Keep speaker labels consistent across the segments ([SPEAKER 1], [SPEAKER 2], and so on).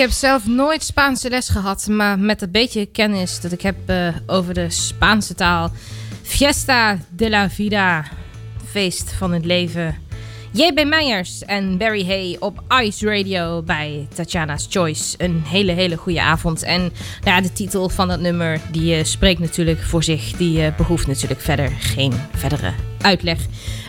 [SPEAKER 1] Ik heb zelf nooit Spaanse les gehad, maar met het beetje kennis dat ik heb eh, over de Spaanse taal. Fiesta de la Vida, feest van het leven. J.B. Meijers en Barry Hay op Ice Radio bij Tatjana's Choice. Een hele, hele goede avond. En nou ja, de titel van dat nummer die eh, spreekt natuurlijk voor zich. Die eh, behoeft natuurlijk verder geen verdere uitleg.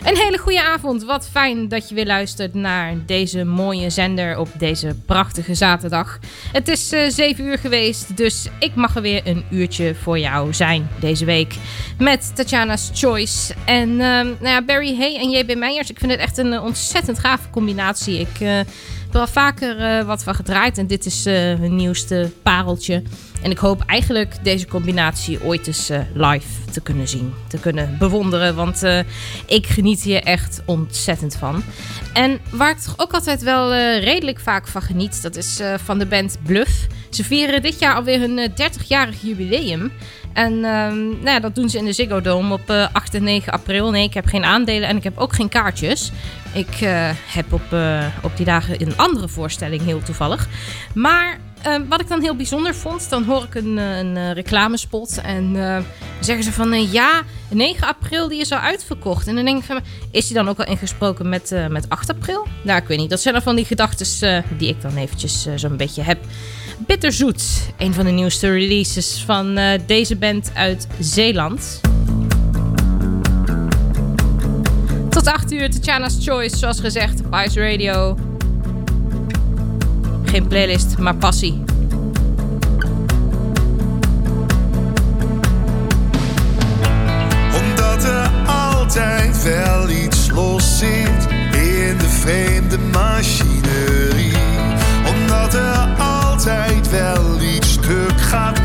[SPEAKER 1] Een hele goede avond. Wat fijn dat je weer luistert naar deze mooie zender op deze prachtige zaterdag. Het is uh, 7 uur geweest, dus ik mag er weer een uurtje voor jou zijn deze week. Met Tatjana's Choice. En uh, nou ja, Barry Hay en JB Meijers. Ik vind het echt een ontzettend gave combinatie. Ik heb er al vaker wat van gedraaid en dit is hun nieuwste pareltje. En ik hoop eigenlijk deze combinatie ooit eens uh, live te kunnen zien, te kunnen bewonderen. Want uh, ik geniet hier echt ontzettend van. En waar ik toch ook altijd wel uh, redelijk vaak van geniet, dat is van de band Bluff. Ze vieren dit jaar alweer hun 30-jarig jubileum. En nou ja, dat doen ze in de Ziggo Dome op 8 en 9 april. Nee, ik heb geen aandelen en ik heb ook geen kaartjes. Ik heb op, op die dagen een andere voorstelling, heel toevallig. Maar uh, wat ik dan heel bijzonder vond, dan hoor ik een, een, een reclamespot en uh, zeggen ze van ja, 9 april die is al uitverkocht. En dan denk ik van, is die dan ook al ingesproken met, met 8 april? Nou, ik weet niet. Dat zijn dan van die gedachten die ik dan eventjes zo'n beetje heb. Bitterzoet, een van de nieuwste releases van deze band uit Zeeland. Tot 8 uur, Tatjana's Choice, zoals gezegd, op Ice Radio. Geen playlist, maar passie.
[SPEAKER 2] Omdat er altijd wel iets los zit in de vreemde machinerie. Omdat er altijd wel iets stuk gaat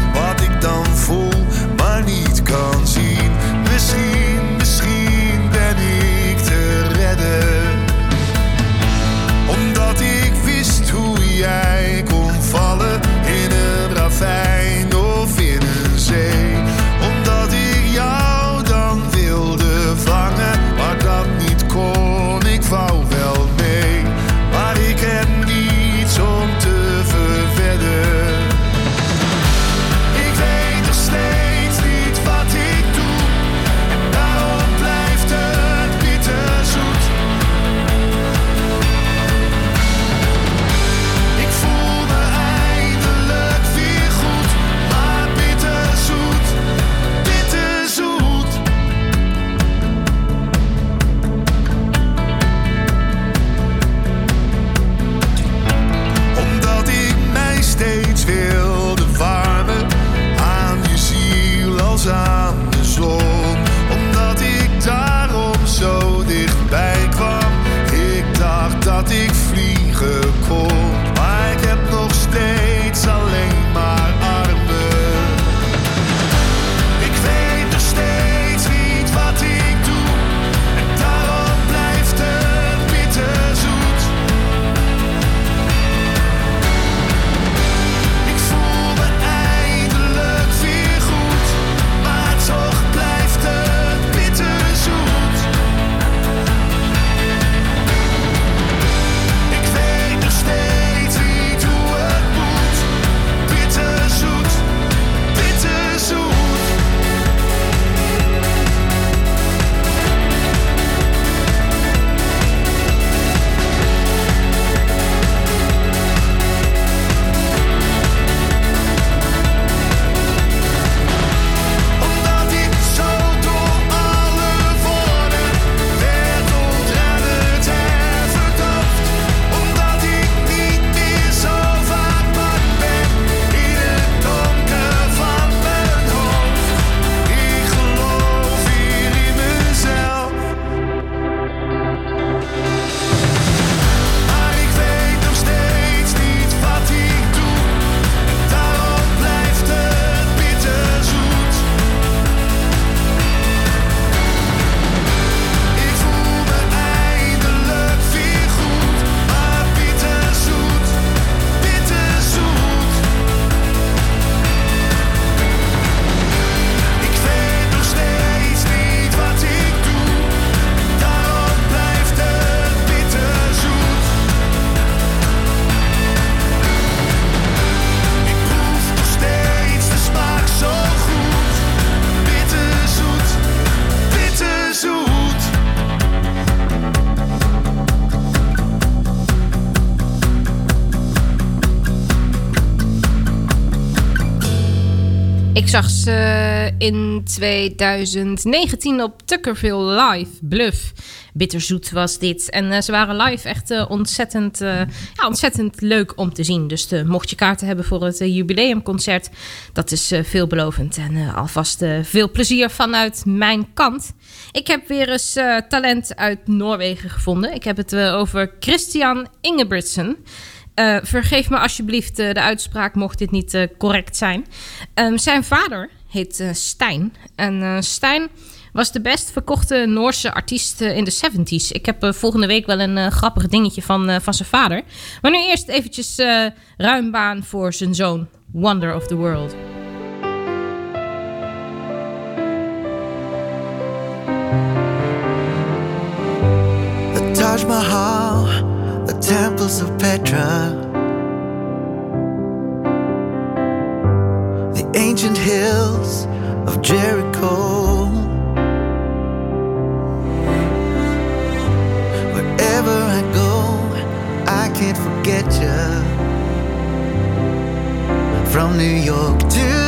[SPEAKER 2] In
[SPEAKER 1] 2019 op Tuckerville Live, Bluff. Bitterzoet was dit. En uh, ze waren live echt uh, ontzettend, uh, ja, ontzettend leuk om te zien. Dus mocht je kaarten hebben voor het jubileumconcert, dat is veelbelovend. En alvast veel plezier vanuit mijn kant. Ik heb weer eens talent uit Noorwegen gevonden. Ik heb het over Christian Ingebrigtsen. Vergeef me alsjeblieft de uitspraak, mocht dit niet correct zijn. Um, zijn vader heet Stijn. En Stijn was de best verkochte Noorse artiest in de 70s. Ik heb volgende week wel een grappig dingetje van, van zijn vader. Maar nu eerst eventjes ruim baan voor zijn zoon, Wonder of the World.
[SPEAKER 3] The Taj Mahal the temples of Petra, ancient hills of Jericho. Wherever I go, I can't forget you. From New York to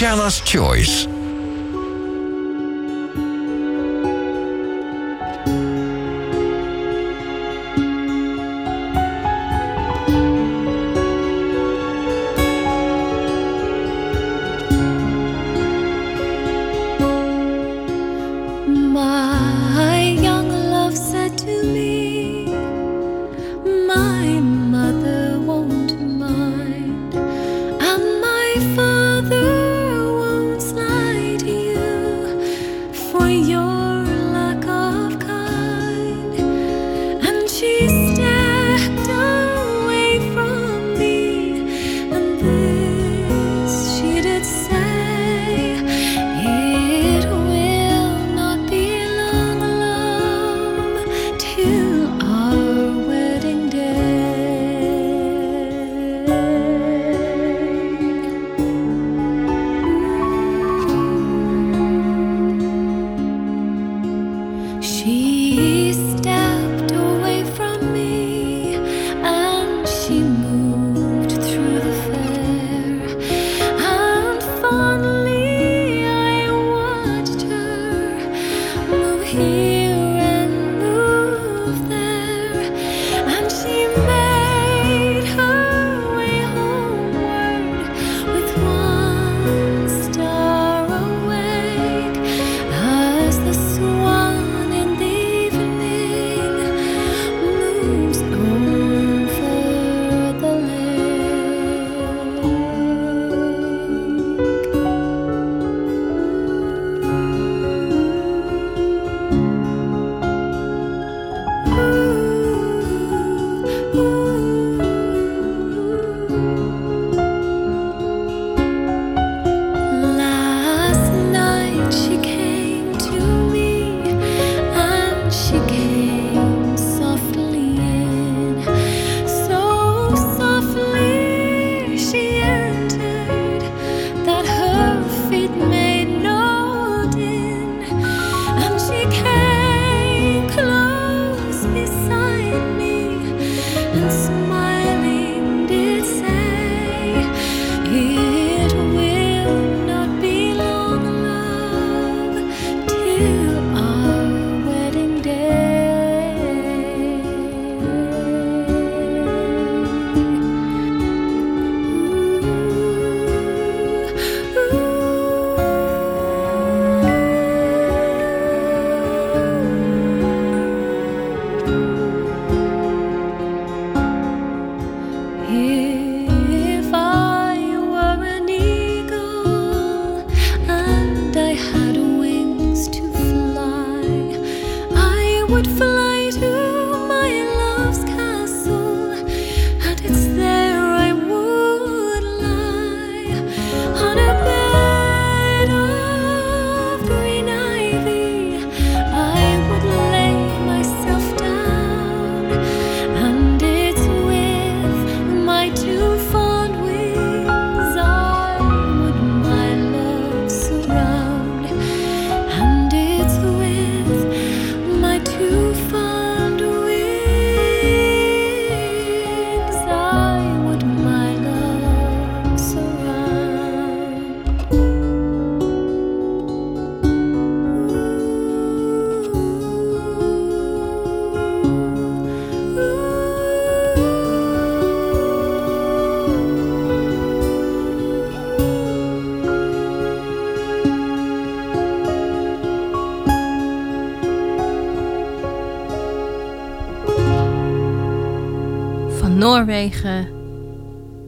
[SPEAKER 4] Tatjana's Choice.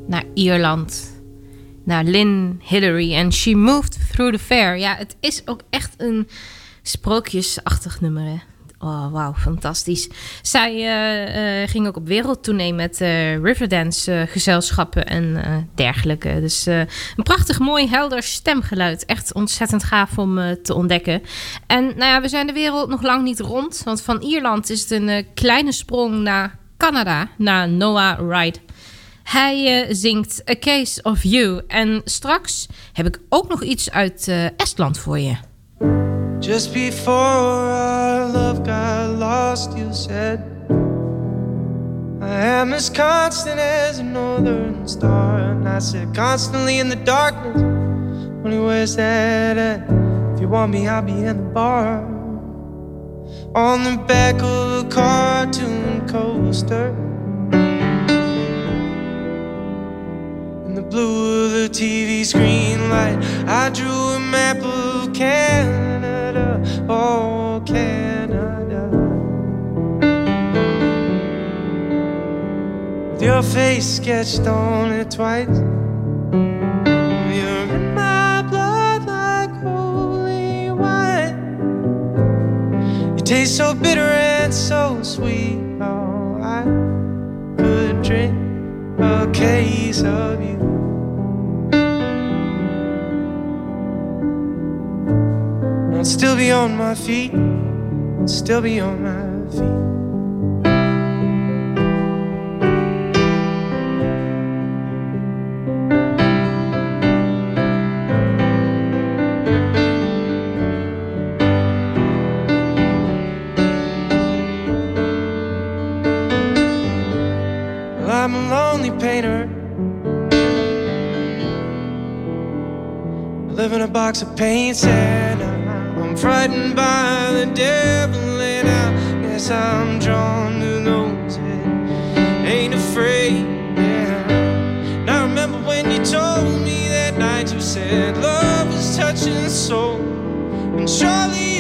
[SPEAKER 1] Naar Ierland. Naar Lynn Hillary en She Moved Through the Fair. Ja, het is ook echt een sprookjesachtig nummer. Hè? Oh, wauw, fantastisch. Zij uh, uh, ging ook op wereldtournee met uh, Riverdance gezelschappen en dergelijke. Dus een prachtig, mooi, helder stemgeluid. Echt ontzettend gaaf om te ontdekken. En nou ja, we zijn de wereld nog lang niet rond. Want van Ierland is het een kleine sprong naar Canada, naar Noah Wright. Hij zingt A Case of You. En straks heb ik ook nog iets uit Estland voor je.
[SPEAKER 5] Just before our love got lost, you said, I am as constant as a northern star. And I said, constantly in the darkness, only where's that at? If you want me, I'll be in the bar. On the back of a cartoon coaster. In the blue of the TV screen light, I drew a map of Canada oh Canada. With your face sketched on it twice. You taste so bitter and so sweet. Oh, I could drink a case of you. I'd still be on my feet, I'd still be on my feet. Box of paints and I'm frightened by the devil, and I guess I'm drawn to those that ain't afraid. Yeah. Now I remember when you told me that night, you said love was touching soul, and surely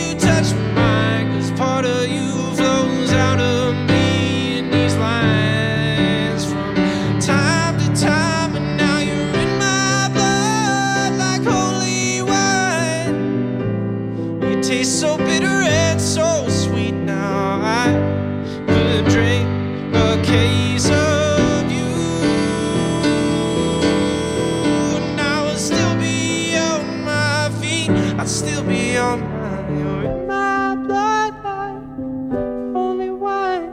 [SPEAKER 5] case of you, and I would still be on my feet. I'd still be on my. You're in my wine.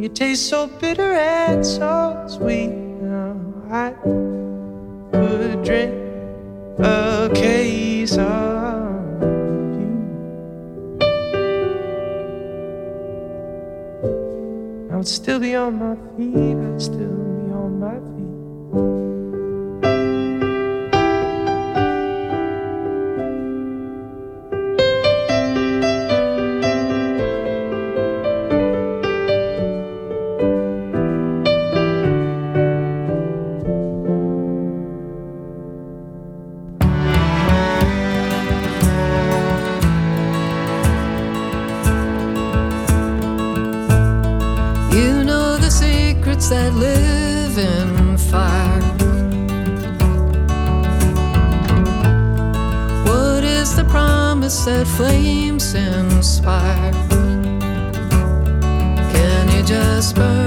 [SPEAKER 5] You taste so bitter and so sweet now. I could drink a case of I would still be on my feet, I'd still
[SPEAKER 6] flames inspire? Can you just burn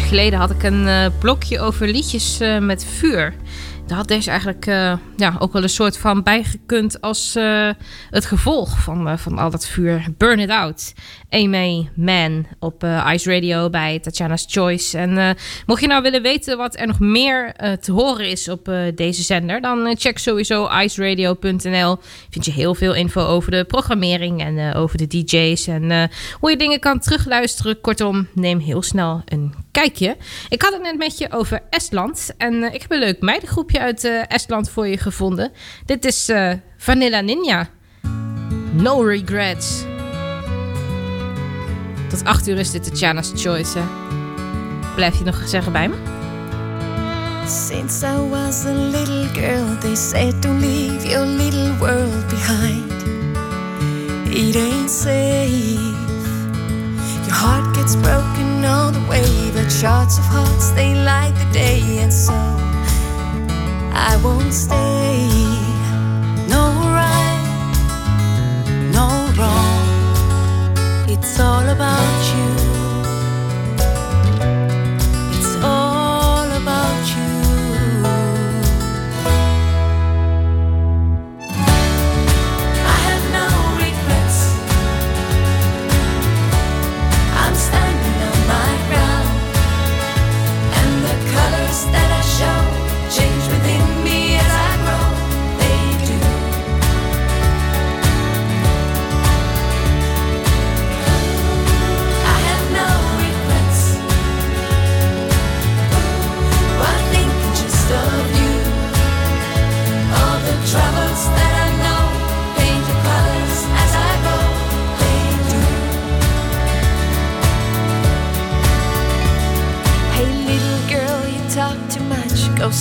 [SPEAKER 1] geleden had ik een uh, blokje over liedjes uh, met vuur. Daar had deze eigenlijk uh, ja, ook wel een soort van bijgekund als het gevolg van, van al dat vuur. Burn It Out. Amy Man op Ice Radio bij Tatjana's Choice. En mocht je nou willen weten wat er nog meer te horen is op deze zender, dan check sowieso iceradio.nl. Vind je heel veel info over de programmering en over de DJ's en hoe je dingen kan terugluisteren. Kortom, neem heel snel een kijkje. Ik had het net met je over Estland. En ik heb een leuk meidengroepje uit uh, Estland voor je gevonden. Dit is uh, Vanilla Ninja. No regrets. Tot 8 uur is dit Tatjana's Choice. Blijf je nog zeggen bij me?
[SPEAKER 7] Since I was a little girl, they said don't leave your little world behind. It ain't safe. Your heart gets broken all the way, but shards of hearts they light the day, and so I won't stay. No right, no wrong. It's all about you.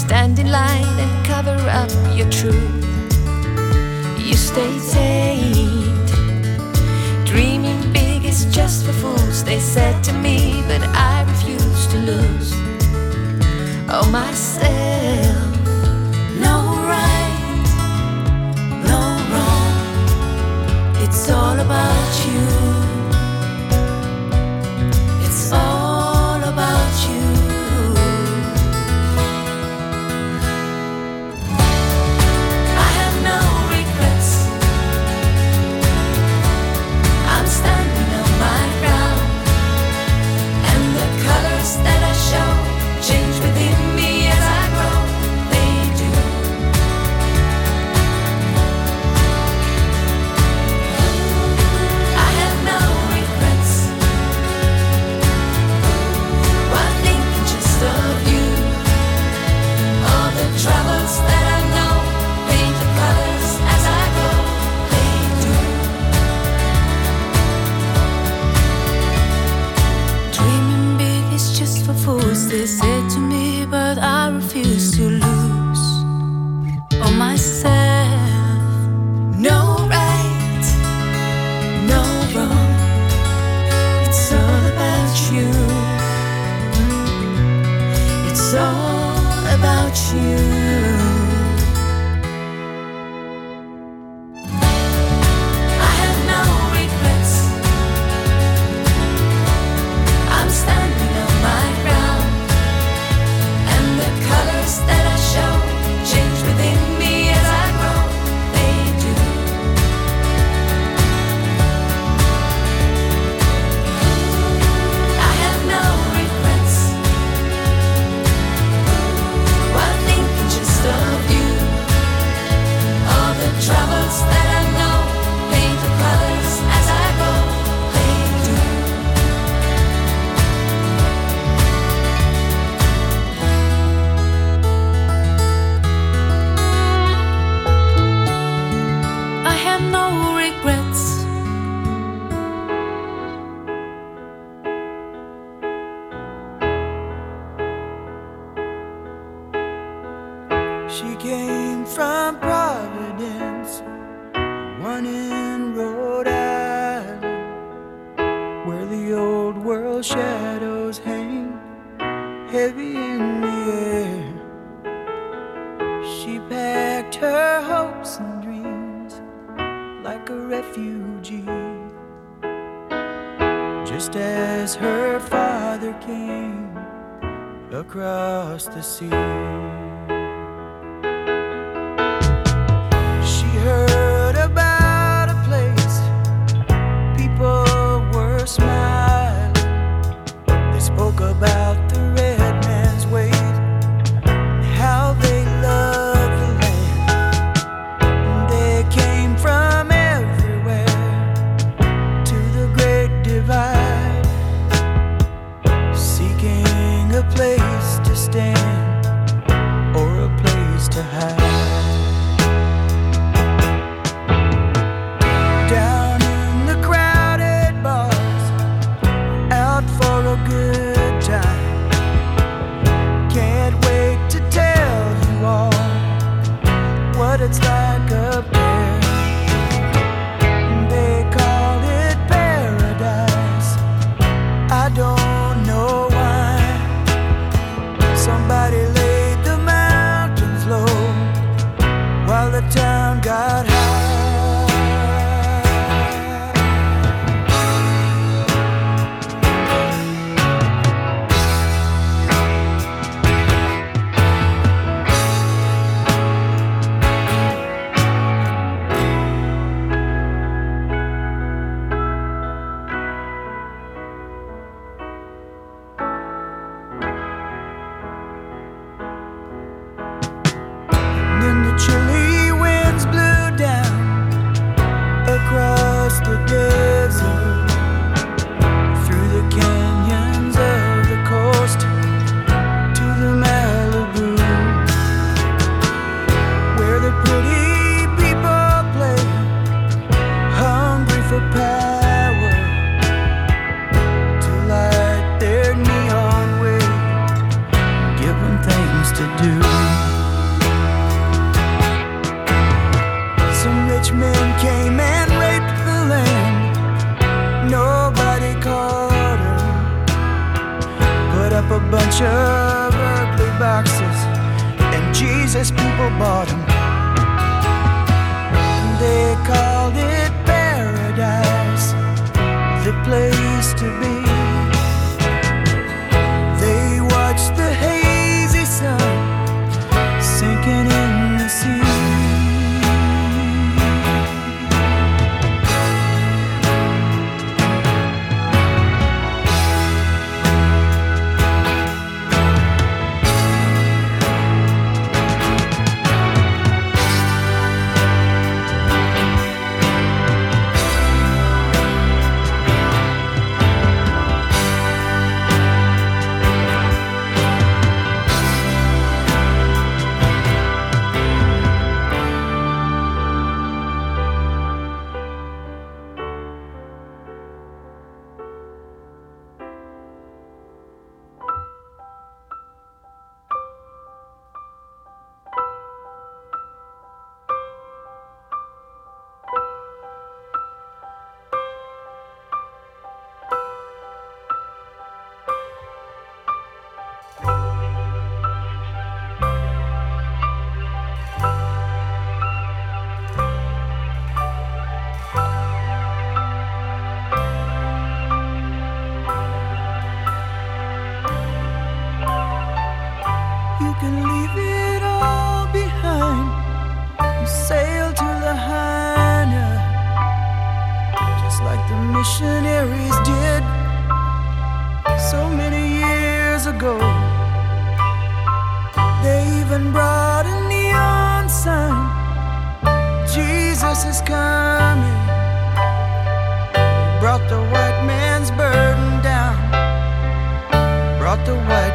[SPEAKER 7] Stand in line and cover up your truth. You stay tamed. Dreaming big is just for fools, they said to me, but I refuse to lose. Oh, myself.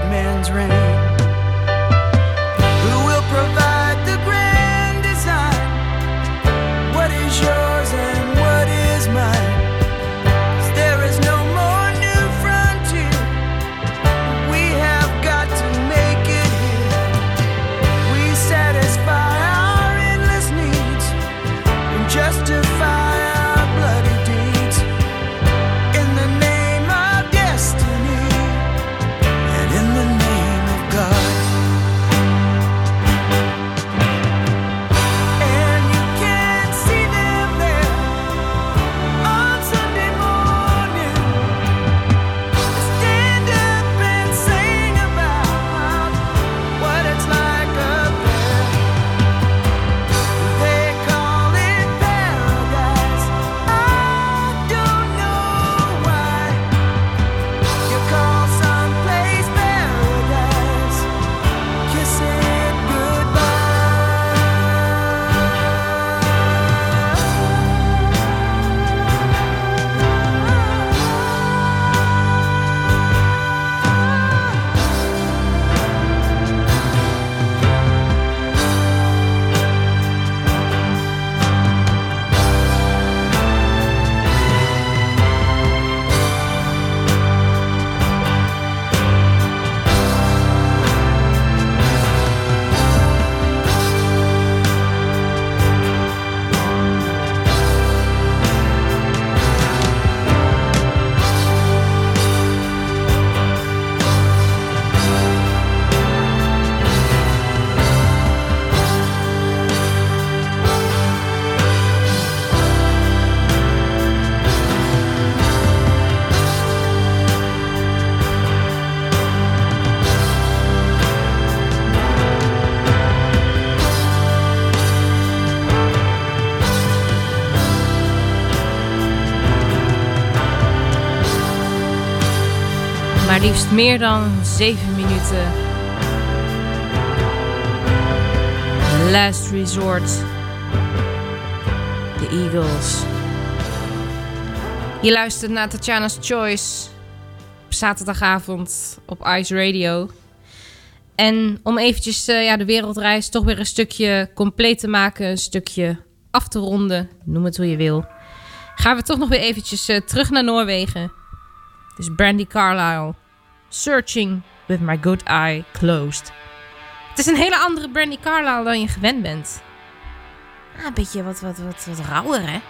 [SPEAKER 8] Brought the
[SPEAKER 1] liefst meer dan 7 minuten. Last Resort. The Eagles. Je luistert naar Tatjana's Choice. Op zaterdagavond op Ice Radio. En om eventjes uh, ja, de wereldreis toch weer een stukje compleet te maken. Een stukje af te ronden. Noem het hoe je wil. Gaan we toch nog weer eventjes uh, terug naar Noorwegen. Dus Brandy Carlisle. Searching with my good eye closed. Het is een hele andere Brandy Carlisle dan je gewend bent. Ah, een beetje wat, wat, wat, wat rauwer, hè?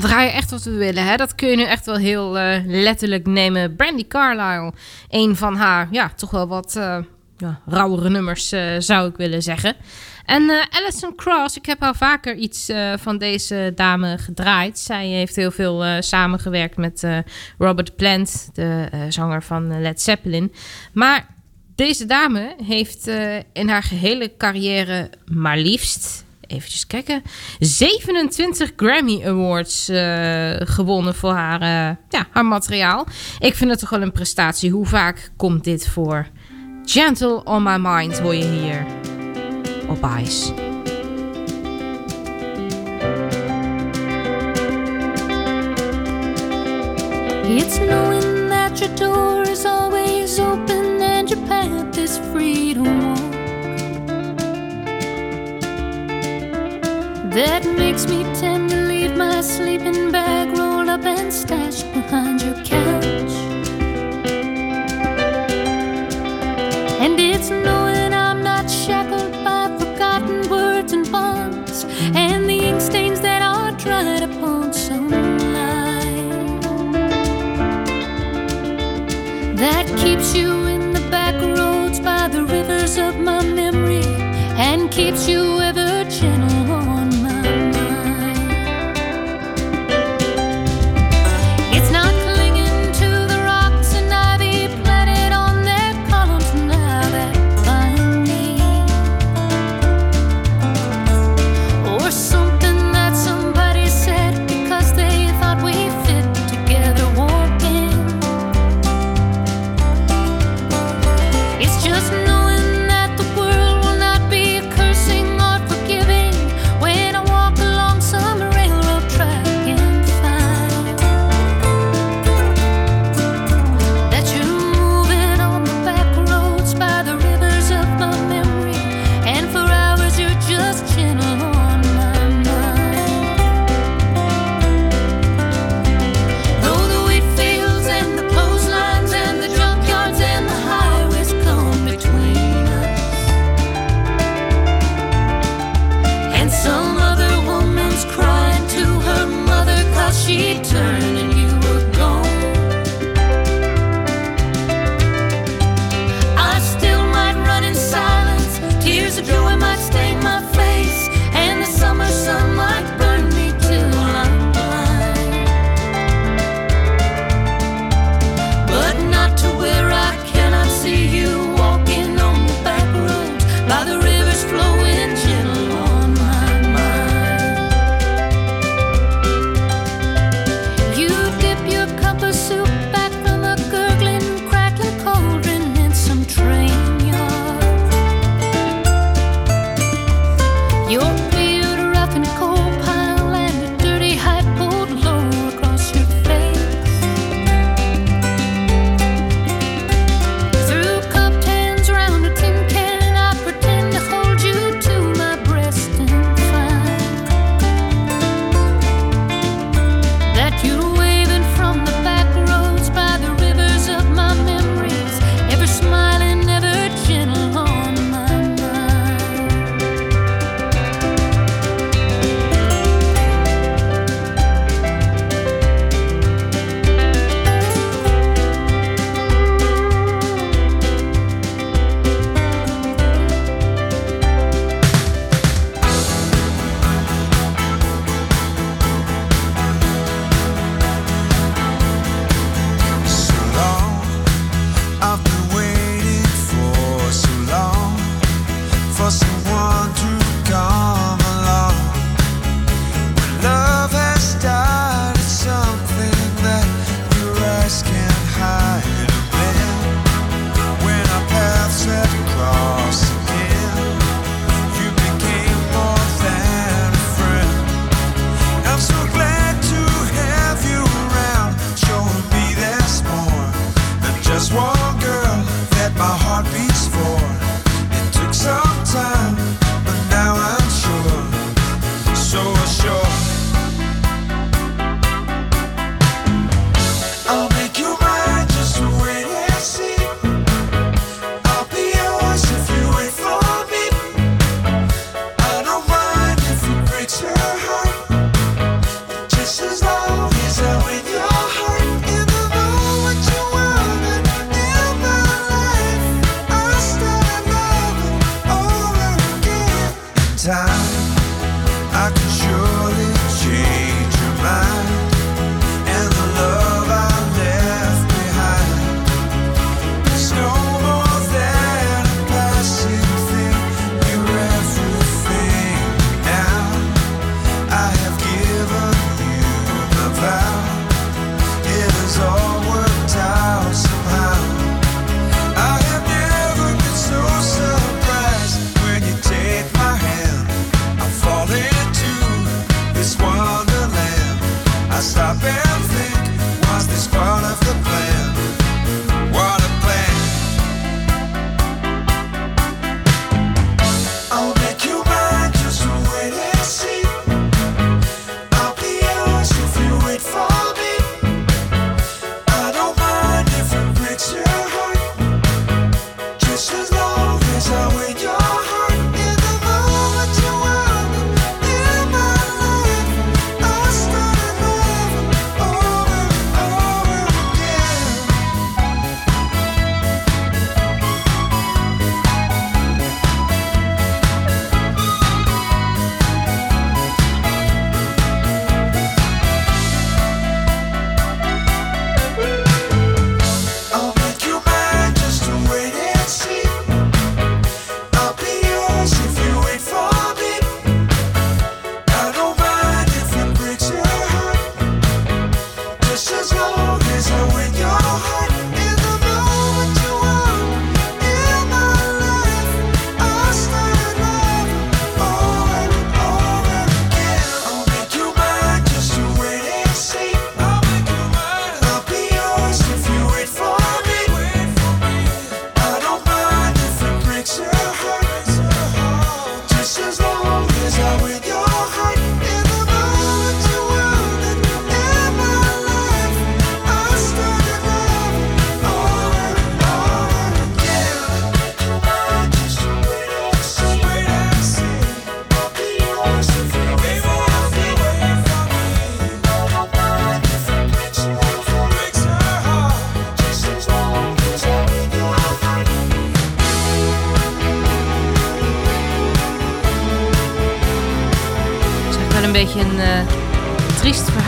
[SPEAKER 1] Wij draaien echt wat we willen. Hè? Dat kun je nu echt wel heel eh, letterlijk nemen. Brandy Carlisle, een van haar, ja, toch wel wat uh, ja, rauwere nummers, uh, zou ik willen zeggen. En Alison Cross, ik heb al vaker iets van deze dame gedraaid. Zij heeft heel veel samengewerkt met Robert Plant, de zanger van Led Zeppelin. Maar deze dame heeft in haar gehele carrière maar liefst eventjes kijken. 27 Grammy Awards uh, gewonnen voor haar, uh, ja, haar materiaal. Ik vind het toch wel een prestatie. Hoe vaak komt dit voor? Gentle on my mind hoor je hier op Ice.
[SPEAKER 4] It's is always open and your path is. That makes me tend to leave my sleeping bag rolled up and stashed behind your couch. And it's knowing I'm not shackled by forgotten words and bonds and the ink stains that are dried upon some line. That keeps you in the back roads by the rivers of my memory and keeps you ever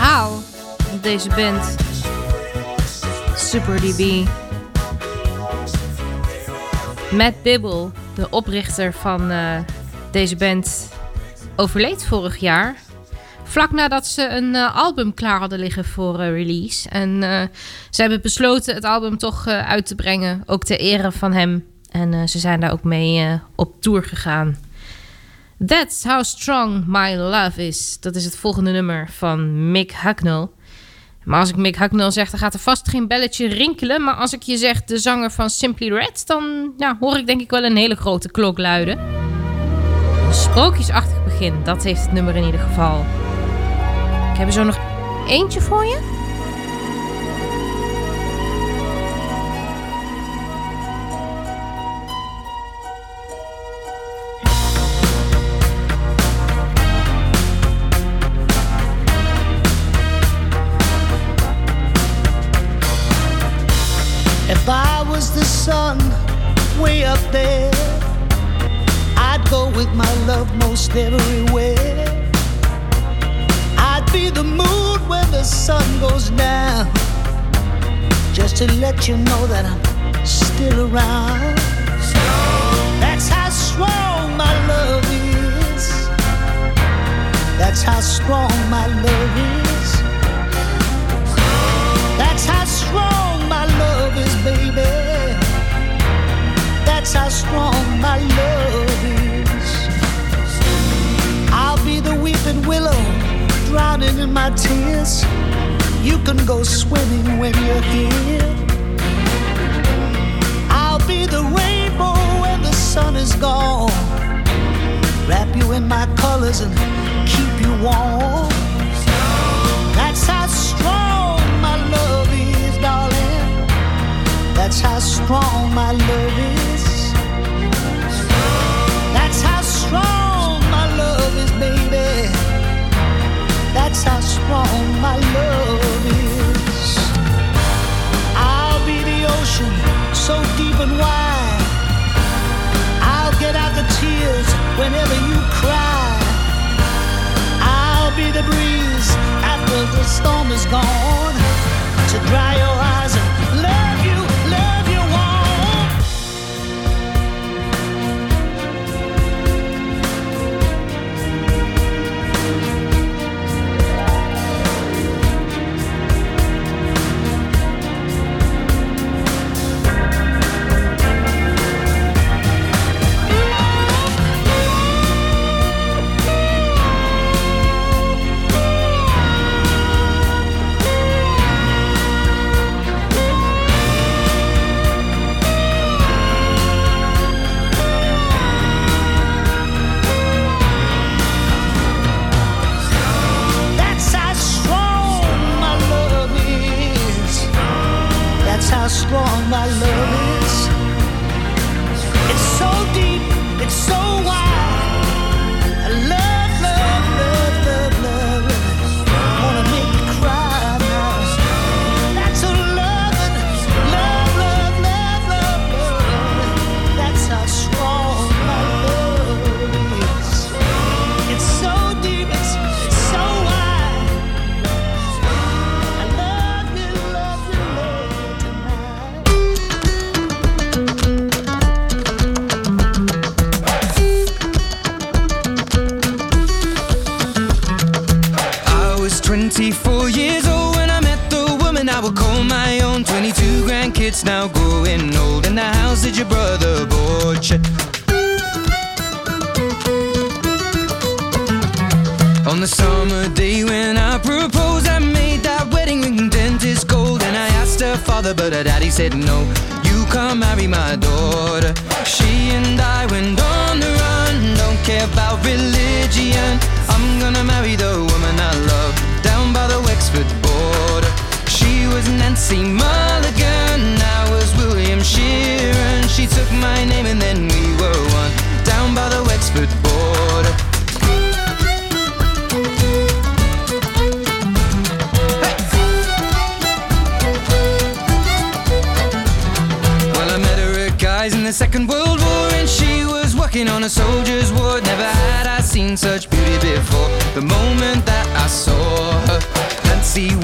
[SPEAKER 1] verhaal. Deze band. Super DB. Matt Bibble, de oprichter van eh, deze band, overleed vorig jaar. Vlak nadat ze een eh, album klaar hadden liggen voor eh, release. En ze hebben besloten het album toch uit te brengen. Ook ter ere van hem. En ze zijn daar ook mee op tour gegaan. That's How Strong My Love Is. Dat is het volgende nummer van Mick Hucknall. Maar als ik Mick Hucknall zeg, dan gaat er vast geen belletje rinkelen. Maar als ik je zeg de zanger van Simply Red, dan ja, hoor ik denk ik wel een hele grote klok luiden. Sprookjesachtig begin, dat heeft het nummer in ieder geval. Ik heb er zo nog eentje voor je.
[SPEAKER 9] There, I'd go with my love most everywhere. I'd be the moon when the sun goes down, just to let you know that I'm still around. That's how strong my love is. That's how strong my love is. That's how strong my love is, baby. That's how strong my love is. I'll be the weeping willow, drowning in my tears. You can go swimming when you're here. I'll be the rainbow when the sun is gone. Wrap you in my colors and keep you warm. That's how strong my love is, darling. That's how strong my love is. Strong my love is, baby. That's how strong my love is. I'll be the ocean, so deep and wide. I'll get out the tears whenever you cry. I'll be the breeze after the storm is gone to dry your eyes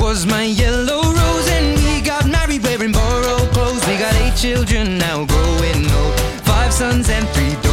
[SPEAKER 5] was my
[SPEAKER 10] yellow rose, and we got married wearing borrowed clothes. We got eight children now growing old, five sons and three daughters.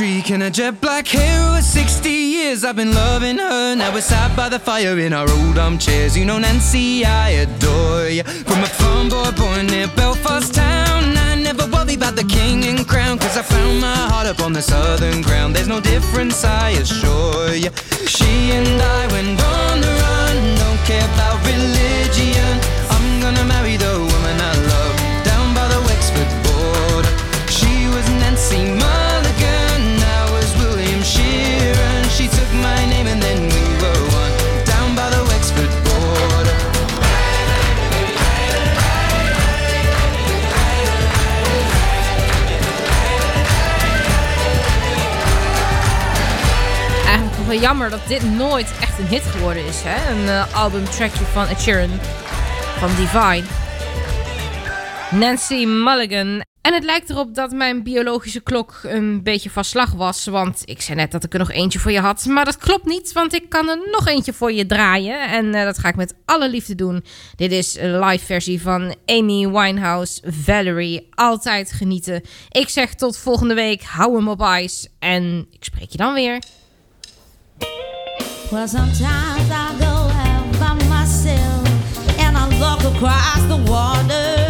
[SPEAKER 10] Streak and a jet black hair over 60 years. I've been loving her. Now we're sat by the fire in our old armchairs. You know Nancy, I adore you From a farm boy born near Belfast town. I never worry about the king and crown Cause I found my heart up on the southern ground. There's no difference, I assure you She and I went on the run. Don't care about religion. I'm gonna marry the woman I love Down by the Wexford border. She was Nancy Mulligan,
[SPEAKER 1] jammer dat dit nooit echt een hit geworden is. Hè? Een eh, albumtrackje van Ed van Divine. Nancy Mulligan. En het lijkt erop dat mijn biologische klok een beetje van slag was. Want ik zei net dat ik er nog eentje voor je had. Maar dat klopt niet, want ik kan er nog eentje voor je draaien. En eh, dat ga ik met alle liefde doen. Dit is een live versie van Amy Winehouse, Valerie. Altijd genieten. Ik zeg tot volgende week. Hou hem op ijs. En ik spreek je dan weer.
[SPEAKER 11] Well, sometimes I go out by myself and I look across the water.